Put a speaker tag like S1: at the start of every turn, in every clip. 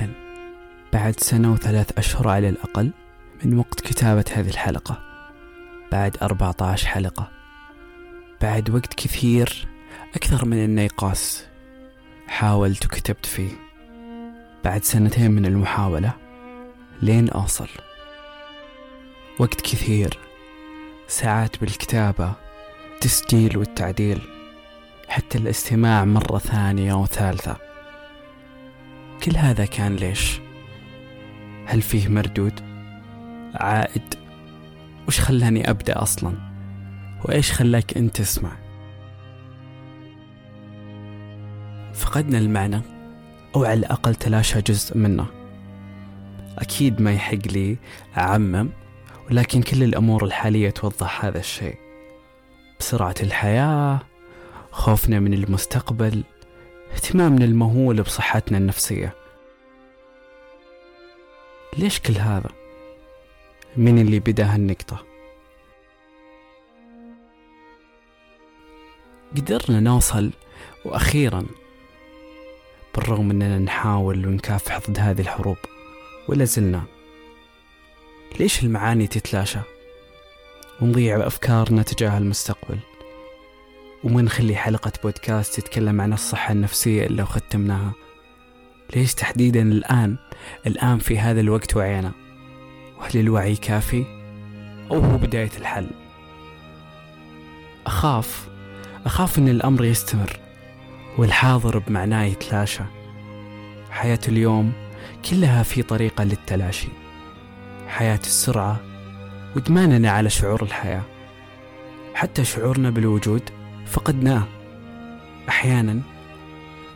S1: أهلا بعد سنة وثلاث أشهر على الأقل من وقت كتابة هذه الحلقة. بعد 14 حلقة. بعد وقت كثير أكثر من النيقاس حاولت وكتبت فيه. بعد سنتين من المحاولة لين أوصل. وقت كثير ساعات بالكتابة تسجيل والتعديل. حتى الاستماع مرة ثانية وثالثة. كل هذا كان ليش؟ هل فيه مردود؟ عائد؟ وش خلاني أبدأ أصلا؟ وإيش خلاك أنت تسمع؟ فقدنا المعنى أو على الأقل تلاشى جزء منه أكيد ما يحق لي أعمم ولكن كل الأمور الحالية توضح هذا الشيء بسرعة الحياة خوفنا من المستقبل اهتمامنا المهول بصحتنا النفسية ليش كل هذا؟ من اللي بدا هالنقطة؟ قدرنا نوصل وأخيرا بالرغم أننا نحاول ونكافح ضد هذه الحروب ولا زلنا ليش المعاني تتلاشى ونضيع أفكارنا تجاه المستقبل وما نخلي حلقة بودكاست تتكلم عن الصحة النفسية إلا وختمناها ليش تحديدا الآن؟ الآن في هذا الوقت وعينا. وهل الوعي كافي؟ أو هو بداية الحل؟ أخاف. أخاف أن الأمر يستمر والحاضر بمعناه يتلاشى. حياة اليوم كلها في طريقة للتلاشي. حياة السرعة وإدماننا على شعور الحياة. حتى شعورنا بالوجود فقدناه. أحيانا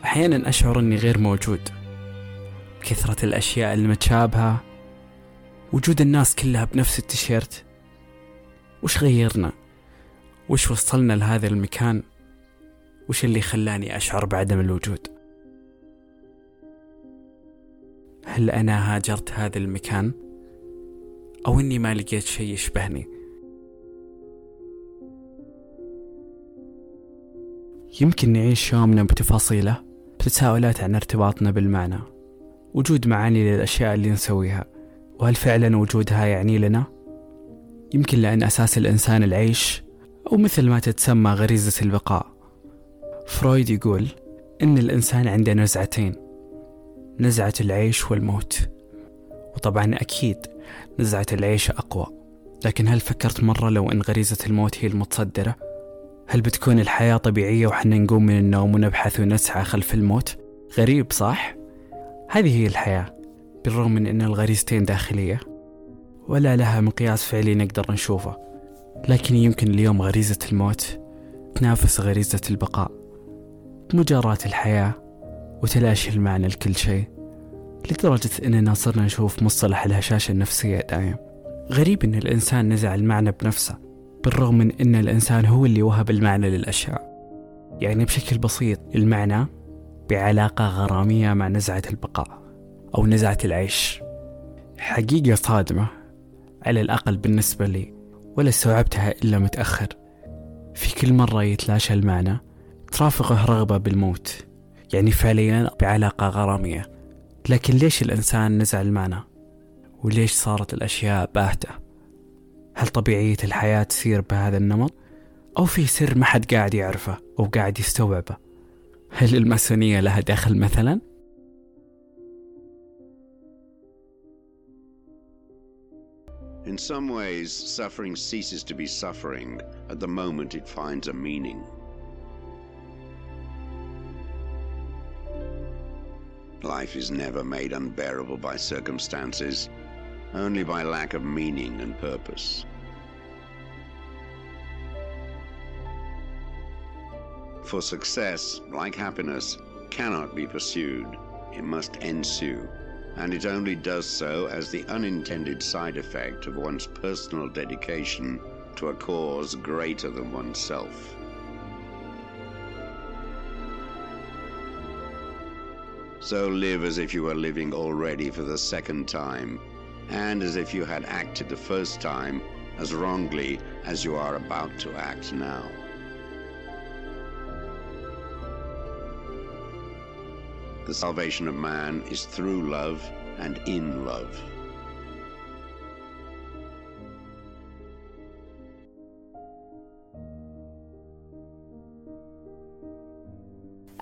S1: أحيانا أشعر أني غير موجود. كثرة الأشياء المتشابهة وجود الناس كلها بنفس التيشيرت. وش غيرنا؟ وش وصلنا لهذا المكان؟ وش اللي خلاني أشعر بعدم الوجود؟ هل أنا هاجرت هذا المكان؟ أو إني ما لقيت شيء يشبهني؟ يمكن نعيش يومنا بتفاصيله بتساؤلات عن ارتباطنا بالمعنى وجود معاني للأشياء اللي نسويها وهل فعلا وجودها يعني لنا؟ يمكن لأن أساس الإنسان العيش أو مثل ما تتسمى غريزة البقاء فرويد يقول إن الإنسان عنده نزعتين نزعة العيش والموت وطبعا أكيد نزعة العيش أقوى لكن هل فكرت مرة لو أن غريزة الموت هي المتصدرة؟ هل بتكون الحياة طبيعية وحنا نقوم من النوم ونبحث ونسعى خلف الموت؟ غريب صح؟ هذه هي الحياة بالرغم من أن الغريزتين داخلية. ولا لها مقياس فعلي نقدر نشوفه. لكن يمكن اليوم غريزة الموت تنافس غريزة البقاء. مجاراة الحياة وتلاشي المعنى لكل شيء لدرجة أننا صرنا نشوف مصطلح الهشاشة النفسية دايم غريب أن الإنسان نزع المعنى بنفسه. بالرغم من أن الإنسان هو اللي وهب المعنى للأشياء. يعني بشكل بسيط المعنى بعلاقة غرامية مع نزعة البقاء أو نزعة العيش. حقيقة صادمة على الأقل بالنسبة لي ولا استوعبتها إلا متأخر. في كل مرة يتلاشى المعنى ترافقه رغبة بالموت. يعني فعليا بعلاقة غرامية. لكن ليش الإنسان نزع المعنى؟ وليش صارت الأشياء باهتة؟ هل طبيعية الحياة تسير بهذا النمط أو في سر ما حد قاعد يعرفه أو قاعد يستوعبه هل الماسونية لها دخل مثلا
S2: In some ways, suffering ceases to be suffering at the moment it finds a meaning. Life is never made unbearable by circumstances, only by lack of meaning and purpose. For success, like happiness, cannot be pursued, it must ensue, and it only does so as the unintended side effect of one's personal dedication to a cause greater than oneself. So live as if you were living already for the second time, and as if you had acted the first time as wrongly as you are about to act now. The salvation of man is through love and in love.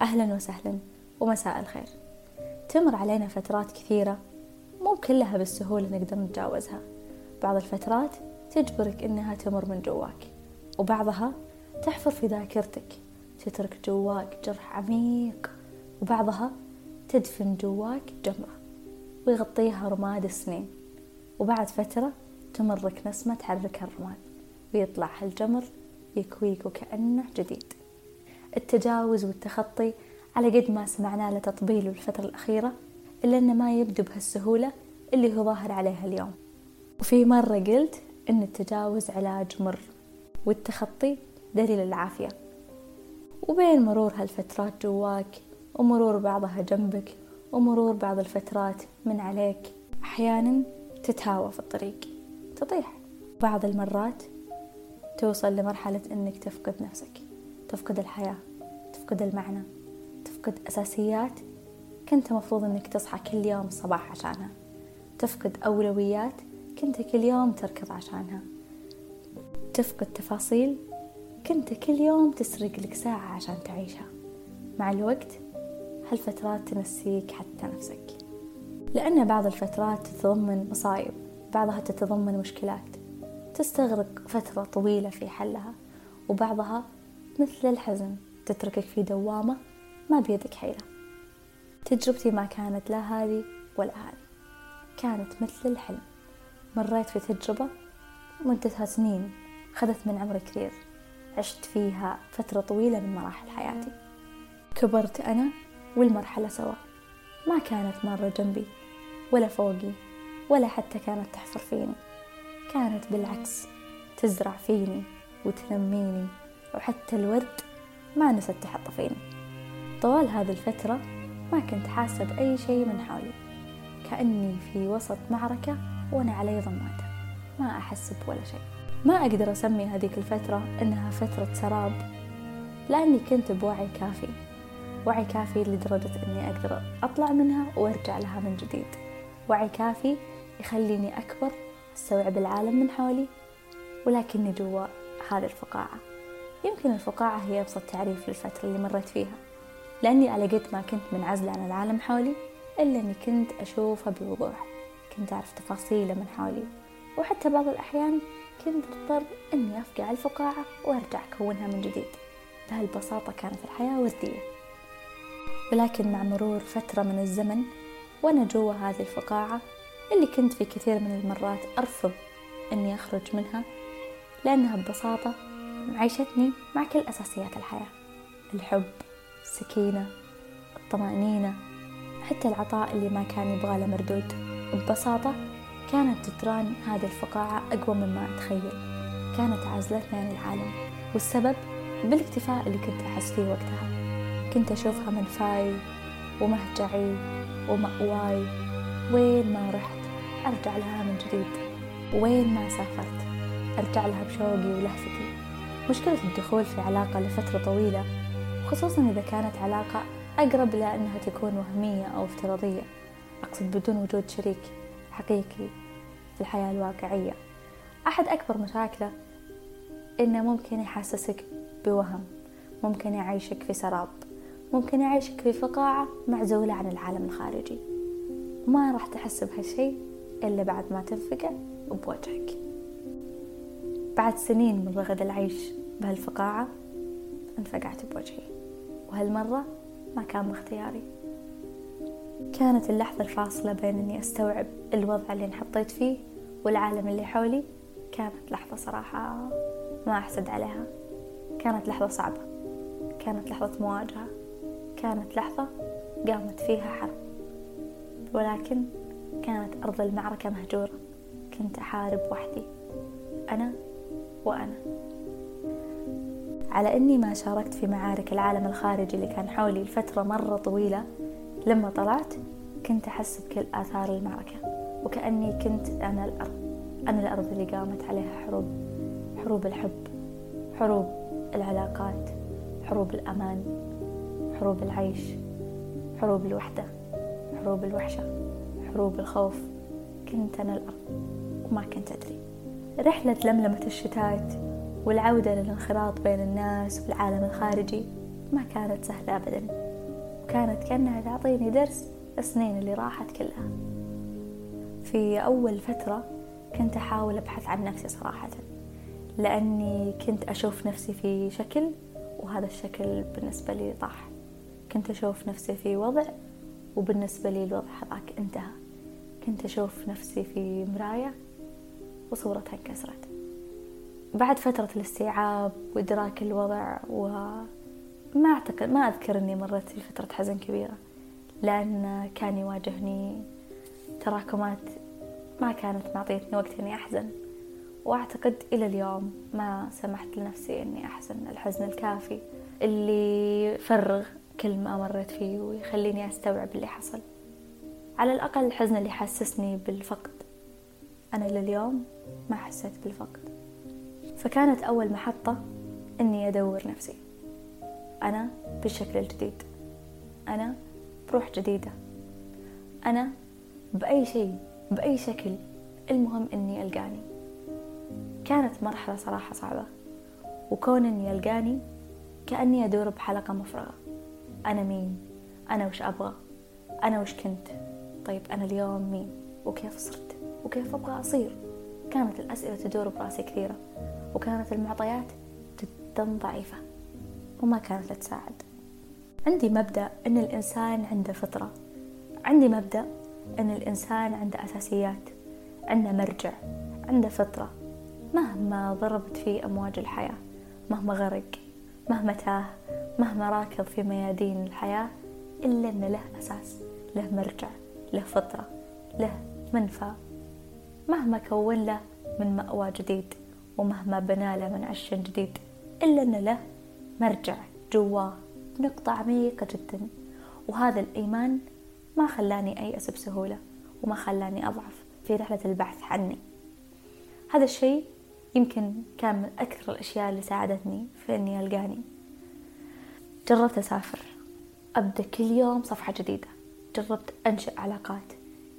S3: أهلا وسهلا ومساء الخير تمر علينا فترات كثيرة مو كلها بالسهولة نقدر نتجاوزها بعض الفترات تجبرك إنها تمر من جواك وبعضها تحفر في ذاكرتك تترك جواك جرح عميق وبعضها تدفن جواك جمرة ويغطيها رماد السنين. وبعد فترة تمرك نسمة تحركها الرماد ويطلع هالجمر يكويك وكأنه جديد. التجاوز والتخطي على قد ما سمعنا له تطبيل بالفترة الأخيرة إلا أنه ما يبدو بهالسهولة اللي هو ظاهر عليها اليوم. وفي مرة قلت أن التجاوز علاج مر والتخطي دليل العافية. وبين مرور هالفترات جواك ومرور بعضها جنبك ومرور بعض الفترات من عليك أحيانا تتهاوى في الطريق. تطيح. بعض المرات توصل لمرحلة أنك تفقد نفسك. تفقد الحياة تفقد المعنى تفقد أساسيات كنت مفروض أنك تصحى كل يوم الصباح عشانها. تفقد أولويات كنت كل يوم تركض عشانها. تفقد تفاصيل كنت كل يوم تسرق لك ساعة عشان تعيشها. مع الوقت هالفترات تنسيك حتى نفسك. لأن بعض الفترات تتضمن مصايب بعضها تتضمن مشكلات. تستغرق فترة طويلة في حلها وبعضها مثل الحزن تتركك في دوامة ما بيدك حيلة. تجربتي ما كانت لا هذه ولا هذه. كانت مثل الحلم. مريت في تجربة مدتها سنين خذت من عمري كثير. عشت فيها فترة طويلة من مراحل حياتي. كبرت أنا والمرحلة سوا. ما كانت مرة جنبي ولا فوقي ولا حتى كانت تحفر فيني. كانت بالعكس تزرع فيني وتنميني وحتى الورد ما نست تحط فيني. طوال هذه الفترة ما كنت حاسة بأي شيء من حولي. كأني في وسط معركة وأنا علي ضمادة ما أحس بولا شيء. ما أقدر أسمي هذيك الفترة إنها فترة سراب لأني كنت بوعي كافي. وعي كافي لدرجة إني أقدر أطلع منها وأرجع لها من جديد. وعي كافي يخليني أكبر أستوعب العالم من حولي ولكني جوا هذه الفقاعة. يمكن الفقاعة هي أبسط تعريف للفترة اللي مريت فيها. لأني على قد ما كنت منعزلة عن العالم حولي إلا أني كنت أشوفه بوضوح كنت أعرف تفاصيله من حولي وحتى بعض الأحيان كنت أضطر أني أفقع الفقاعة وأرجع أكونها من جديد. بهالبساطة كانت الحياة وردية. ولكن مع مرور فترة من الزمن وأنا جوا هذه الفقاعة اللي كنت في كثير من المرات أرفض أني أخرج منها لأنها ببساطة عيشتني مع كل أساسيات الحياة الحب السكينة الطمأنينة حتى العطاء اللي ما كان يبغى له مردود. ببساطة كانت تتران هذه الفقاعة أقوى مما أتخيل. كانت عزلتني عن العالم والسبب بالاكتفاء اللي كنت أحس فيه وقتها. كنت أشوفها منفاي ومهجعي ومأواي. وين ما رحت أرجع لها من جديد. وين ما سافرت أرجع لها بشوقي ولهفتي. مشكلة الدخول في علاقة لفترة طويلة خصوصا إذا كانت علاقة أقرب إلى أنها تكون وهمية أو افتراضية. أقصد بدون وجود شريك حقيقي في الحياة الواقعية. أحد أكبر مشاكله إنه ممكن يحسسك بوهم ممكن يعيشك في سراب ممكن يعيشك في فقاعة معزولة عن العالم الخارجي. ما راح تحس بهالشي إلا بعد ما تنفقع بوجهك. بعد سنين من رغد العيش بهالفقاعة انفقعت بوجهي. وهالمرة ما كان باختياري كانت اللحظة الفاصلة بين إني أستوعب الوضع اللي انحطيت فيه والعالم اللي حولي. كانت لحظة صراحة ما أحسد عليها. كانت لحظة صعبة. كانت لحظة مواجهة. كانت لحظة قامت فيها حرب. ولكن كانت أرض المعركة مهجورة. كنت أحارب وحدي. أنا وأنا. على أني ما شاركت في معارك العالم الخارجي اللي كان حولي لفترة مرة طويلة لما طلعت كنت أحس بكل آثار المعركة وكأني كنت أنا الأرض أنا الأرض اللي قامت عليها حروب حروب الحب حروب العلاقات حروب الأمان حروب العيش حروب الوحدة حروب الوحشة حروب الخوف. كنت أنا الأرض وما كنت أدري. رحلة لملمة الشتات والعودة للانخراط بين الناس والعالم الخارجي ما كانت سهلة أبدا وكانت كأنها تعطيني درس السنين اللي راحت كلها. في أول فترة كنت أحاول أبحث عن نفسي صراحة لأني كنت أشوف نفسي في شكل وهذا الشكل بالنسبة لي طاح. كنت أشوف نفسي في وضع وبالنسبة لي الوضع هذاك انتهى. كنت أشوف نفسي في مراية وصورتها انكسرت. بعد فترة الاستيعاب وإدراك الوضع وما أعتقد ما أذكر أني مرت في فترة حزن كبيرة لأن كان يواجهني تراكمات ما كانت معطيتني وقت إني أحزن. وأعتقد إلى اليوم ما سمحت لنفسي إني أحزن الحزن الكافي اللي يفرغ كل ما مريت فيه ويخليني أستوعب اللي حصل. على الأقل الحزن اللي حسسني بالفقد. أنا لليوم ما حسيت بالفقد. فكانت أول محطة إني أدور نفسي. أنا بالشكل الجديد أنا بروح جديدة. أنا بأي شيء بأي شكل المهم إني ألقاني. كانت مرحلة صراحة صعبة وكون إني ألقاني كأني أدور بحلقة مفرغة. أنا مين؟ أنا وش أبغى؟ أنا وش كنت؟ طيب أنا اليوم مين؟ وكيف صرت؟ وكيف أبغى أصير؟ كانت الأسئلة تدور براسي كثيرة. وكانت المعطيات جدا ضعيفة وما كانت تساعد. عندي مبدأ أن الإنسان عنده فطرة. عندي مبدأ أن الإنسان عنده أساسيات. عنده مرجع عنده فطرة. مهما ضربت فيه أمواج الحياة مهما غرق مهما تاه مهما راكض في ميادين الحياة إلا أن له أساس له مرجع له فطرة له منفى. مهما كون له من مأوى جديد. ومهما بنى له من عش جديد إلا أن له مرجع جواه نقطة عميقة جدا. وهذا الإيمان ما خلاني أيأس بسهولة وما خلاني أضعف في رحلة البحث عني. هذا الشيء يمكن كان من أكثر الأشياء اللي ساعدتني في أني ألقاني. جربت أسافر أبدأ كل يوم صفحة جديدة. جربت أنشئ علاقات.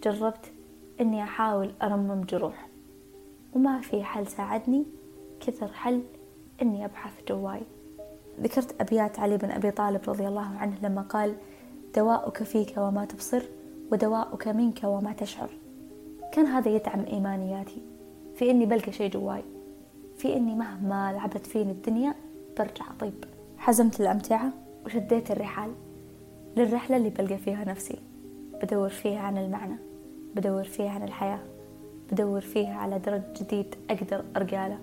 S3: جربت أني أحاول أرمم جروح. وما في حل ساعدني. كثر حل أني أبحث جواي. ذكرت أبيات علي بن أبي طالب رضي الله عنه لما قال دواؤك فيك وما تبصر ودواؤك منك وما تشعر. كان هذا يدعم إيمانياتي. في إني بلقى شيء جواي. في إني مهما لعبت فيني الدنيا برجع أطيب. حزمت الأمتعة وشديت الرحال. للرحلة اللي بلقى فيها نفسي. بدور فيها عن المعنى. بدور فيها عن الحياة. بدور فيها على درج جديد أقدر أرقاله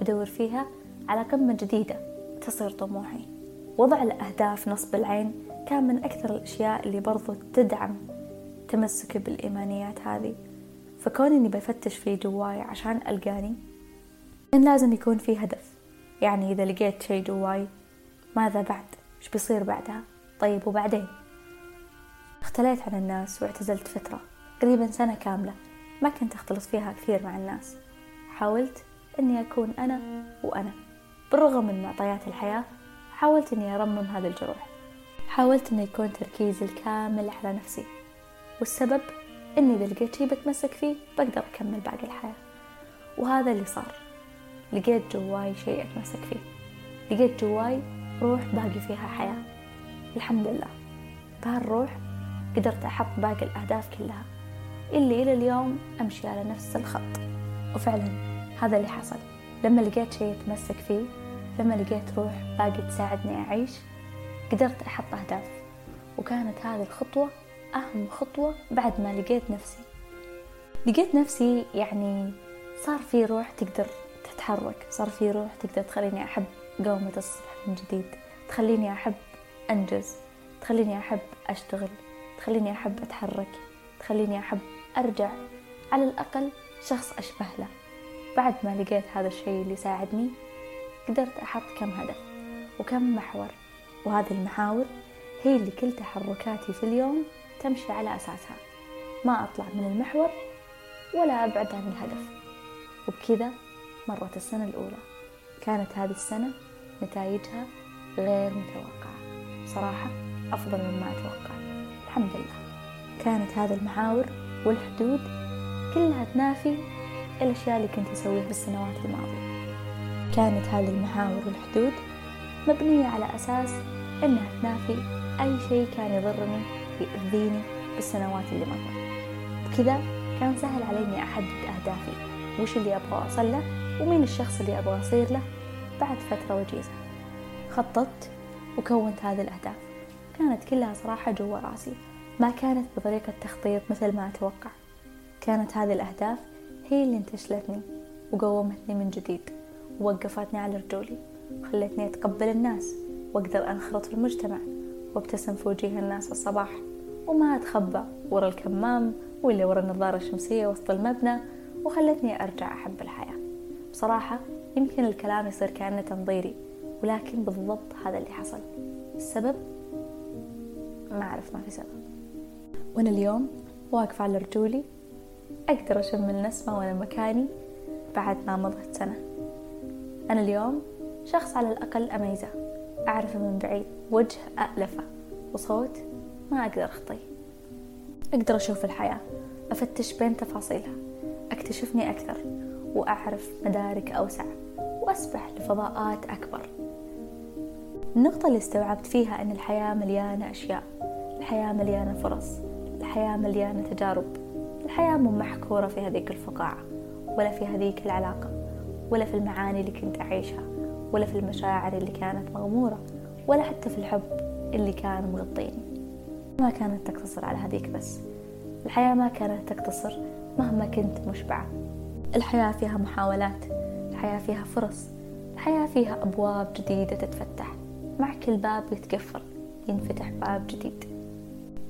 S3: بدور فيها على قمة جديدة تصير طموحي وضع الأهداف نصب العين كان من أكثر الأشياء اللي برضو تدعم تمسكي بالإيمانيات هذه فكون إني بفتش في جواي عشان ألقاني كان لازم يكون في هدف يعني إذا لقيت شي جواي ماذا بعد؟ إيش بيصير بعدها؟ طيب وبعدين؟ اختليت عن الناس واعتزلت فترة قريبا سنة كاملة ما كنت أختلط فيها كثير مع الناس. حاولت أني أكون أنا وأنا. بالرغم من معطيات الحياة حاولت أني أرمم هذه الجروح. حاولت أن يكون تركيزي الكامل على نفسي. والسبب أني إذا لقيت شي بتمسك فيه بقدر أكمل باقي الحياة. وهذا اللي صار. لقيت جواي شيء أتمسك فيه. لقيت جواي روح باقي فيها حياة. الحمد لله. بهالروح قدرت أحط باقي الأهداف كلها. اللي إلى اليوم أمشي على نفس الخط. وفعلا هذا اللي حصل. لما لقيت شيء أتمسك فيه لما لقيت روح باقي تساعدني أعيش قدرت أحط أهداف. وكانت هذه الخطوة أهم خطوة بعد ما لقيت نفسي. لقيت نفسي يعني صار في روح تقدر تتحرك صار في روح تقدر تخليني أحب قومة الصبح من جديد تخليني أحب أنجز تخليني أحب أشتغل تخليني أحب أتحرك تخليني أحب أرجع. على الأقل شخص أشبه له. بعد ما لقيت هذا الشيء اللي ساعدني قدرت أحط كم هدف وكم محور. وهذه المحاور هي اللي كل تحركاتي في اليوم تمشي على أساسها. ما أطلع من المحور ولا أبعد عن الهدف. وبكذا مرت السنة الأولى. كانت هذه السنة نتائجها غير متوقعة. صراحة أفضل مما أتوقع. الحمد لله. كانت هذه المحاور والحدود كلها تنافي الأشياء اللي كنت أسويها بالسنوات الماضية. كانت هذه المحاور والحدود مبنية على أساس أنها تنافي أي شيء كان يضرني يؤذيني بالسنوات اللي مرت بكذا كان سهل علي إني أحدد أهدافي. وش اللي أبغى أوصل له؟ ومين الشخص اللي أبغى أصير له؟ بعد فترة وجيزة. خططت وكونت هذه الأهداف. كانت كلها صراحة جوا راسي. ما كانت بطريقة تخطيط مثل ما أتوقع. كانت هذه الأهداف هي اللي انتشلتني وقومتني من جديد ووقفتني على رجولي وخلتني أتقبل الناس وأقدر أنخرط في المجتمع وأبتسم في وجيه الناس الصباح وما أتخبى ورا الكمام ولا ورا النظارة الشمسية وسط المبنى وخلتني أرجع أحب الحياة. بصراحة يمكن الكلام يصير كأنه تنظيري ولكن بالضبط هذا اللي حصل. السبب؟ ما أعرف ما في سبب. وأنا اليوم واقفة على رجولي أقدر أشم النسمة وأنا مكاني بعد ما مضت سنة. أنا اليوم شخص على الأقل أميزة أعرفه من بعيد وجه أألفة وصوت ما أقدر أخطيه. أقدر أشوف الحياة أفتش بين تفاصيلها أكتشفني أكثر وأعرف مدارك أوسع وأسبح لفضاءات أكبر. النقطة اللي استوعبت فيها أن الحياة مليانة أشياء الحياة مليانة فرص. الحياة مليانة تجارب. الحياة مو محكورة في هذيك الفقاعة ولا في هذيك العلاقة ولا في المعاني اللي كنت أعيشها ولا في المشاعر اللي كانت مغمورة ولا حتى في الحب اللي كان مغطيني. ما كانت تقتصر على هذيك بس. الحياة ما كانت تقتصر مهما كنت مشبعة. الحياة فيها محاولات الحياة فيها فرص الحياة فيها أبواب جديدة تتفتح. مع كل باب يتقفل ينفتح باب جديد.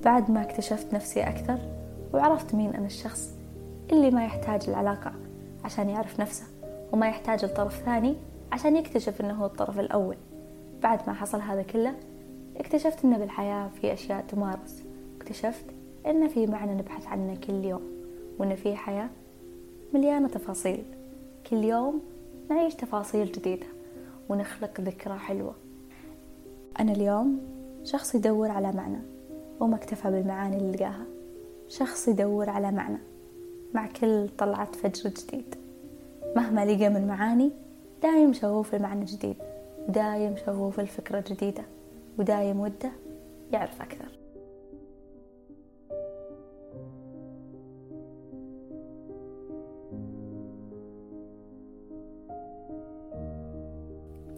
S3: بعد ما اكتشفت نفسي أكثر وعرفت مين أنا الشخص اللي ما يحتاج العلاقة عشان يعرف نفسه وما يحتاج لطرف ثاني عشان يكتشف إنه هو الطرف الأول. بعد ما حصل هذا كله اكتشفت ان بالحياة في أشياء تمارس. اكتشفت ان في معنى نبحث عنه كل يوم وان في حياة مليانة تفاصيل. كل يوم نعيش تفاصيل جديدة ونخلق ذكرى حلوة. أنا اليوم شخص يدور على معنى. وما اكتفى بالمعاني اللي لقاها. شخص يدور على معنى مع كل طلعة فجر جديد. مهما لقى من معاني دايم شغوف المعنى جديد ودايم شغوف الفكرة جديدة ودايم وده يعرف أكثر.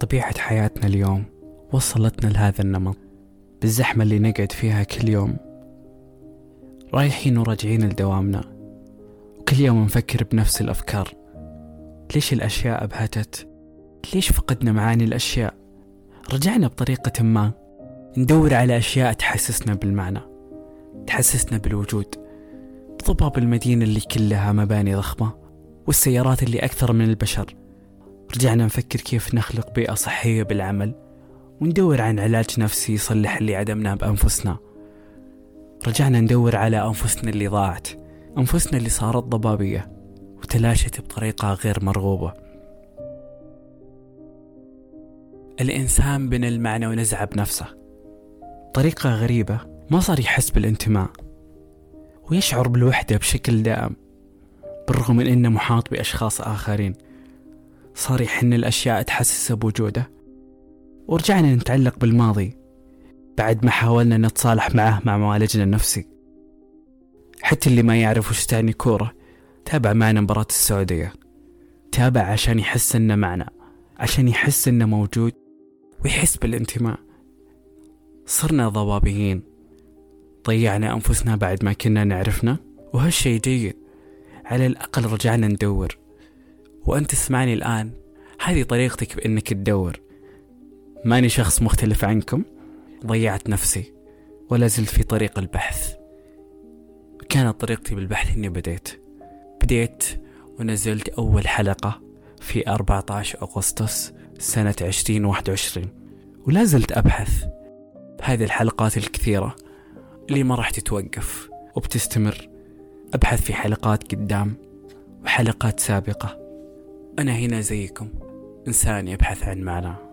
S1: طبيعة حياتنا اليوم وصلتنا لهذا النمط. بالزحمة اللي نقعد فيها كل يوم. رايحين وراجعين لدوامنا. وكل يوم نفكر بنفس الأفكار. ليش الأشياء أبهتت؟ ليش فقدنا معاني الأشياء؟ رجعنا بطريقة ما. ندور على أشياء تحسسنا بالمعنى. تحسسنا بالوجود. بضباب المدينة اللي كلها مباني ضخمة. والسيارات اللي أكثر من البشر. رجعنا نفكر كيف نخلق بيئة صحية بالعمل. وندور عن علاج نفسي يصلح اللي عدمناه بأنفسنا. رجعنا ندور على أنفسنا اللي ضاعت أنفسنا اللي صارت ضبابية وتلاشت بطريقة غير مرغوبة. الإنسان بنى المعنى ونزعه بنفسه طريقة غريبة ما صار يحس بالانتماء. ويشعر بالوحدة بشكل دائم بالرغم من أنه محاط بأشخاص آخرين. صار يحن الأشياء تحسسه بوجوده. ورجعنا نتعلق بالماضي بعد ما حاولنا نتصالح معه مع معالجنا النفسي. حتى اللي ما يعرف وش تعني كورة تابع معنا مباراة السعودية. تابع عشان يحس إنه معنا عشان يحس إنه موجود ويحس بالانتماء. صرنا ضبابيين ضيعنا أنفسنا بعد ما كنا نعرفنا وهالشي جيد. على الأقل رجعنا ندور. وأنت تسمعني الآن. هذه طريقتك بأنك تدور. ماني شخص مختلف عنكم. ضيعت نفسي ولا زلت في طريق البحث. كانت طريقتي بالبحث إني بديت. بديت ونزلت أول حلقة في 14 أغسطس سنة 2021 ولا زلت أبحث. بهذه الحلقات الكثيرة اللي ما راح تتوقف وبتستمر. أبحث في حلقات قدام وحلقات سابقة. أنا هنا زيكم. إنسان يبحث عن معنى.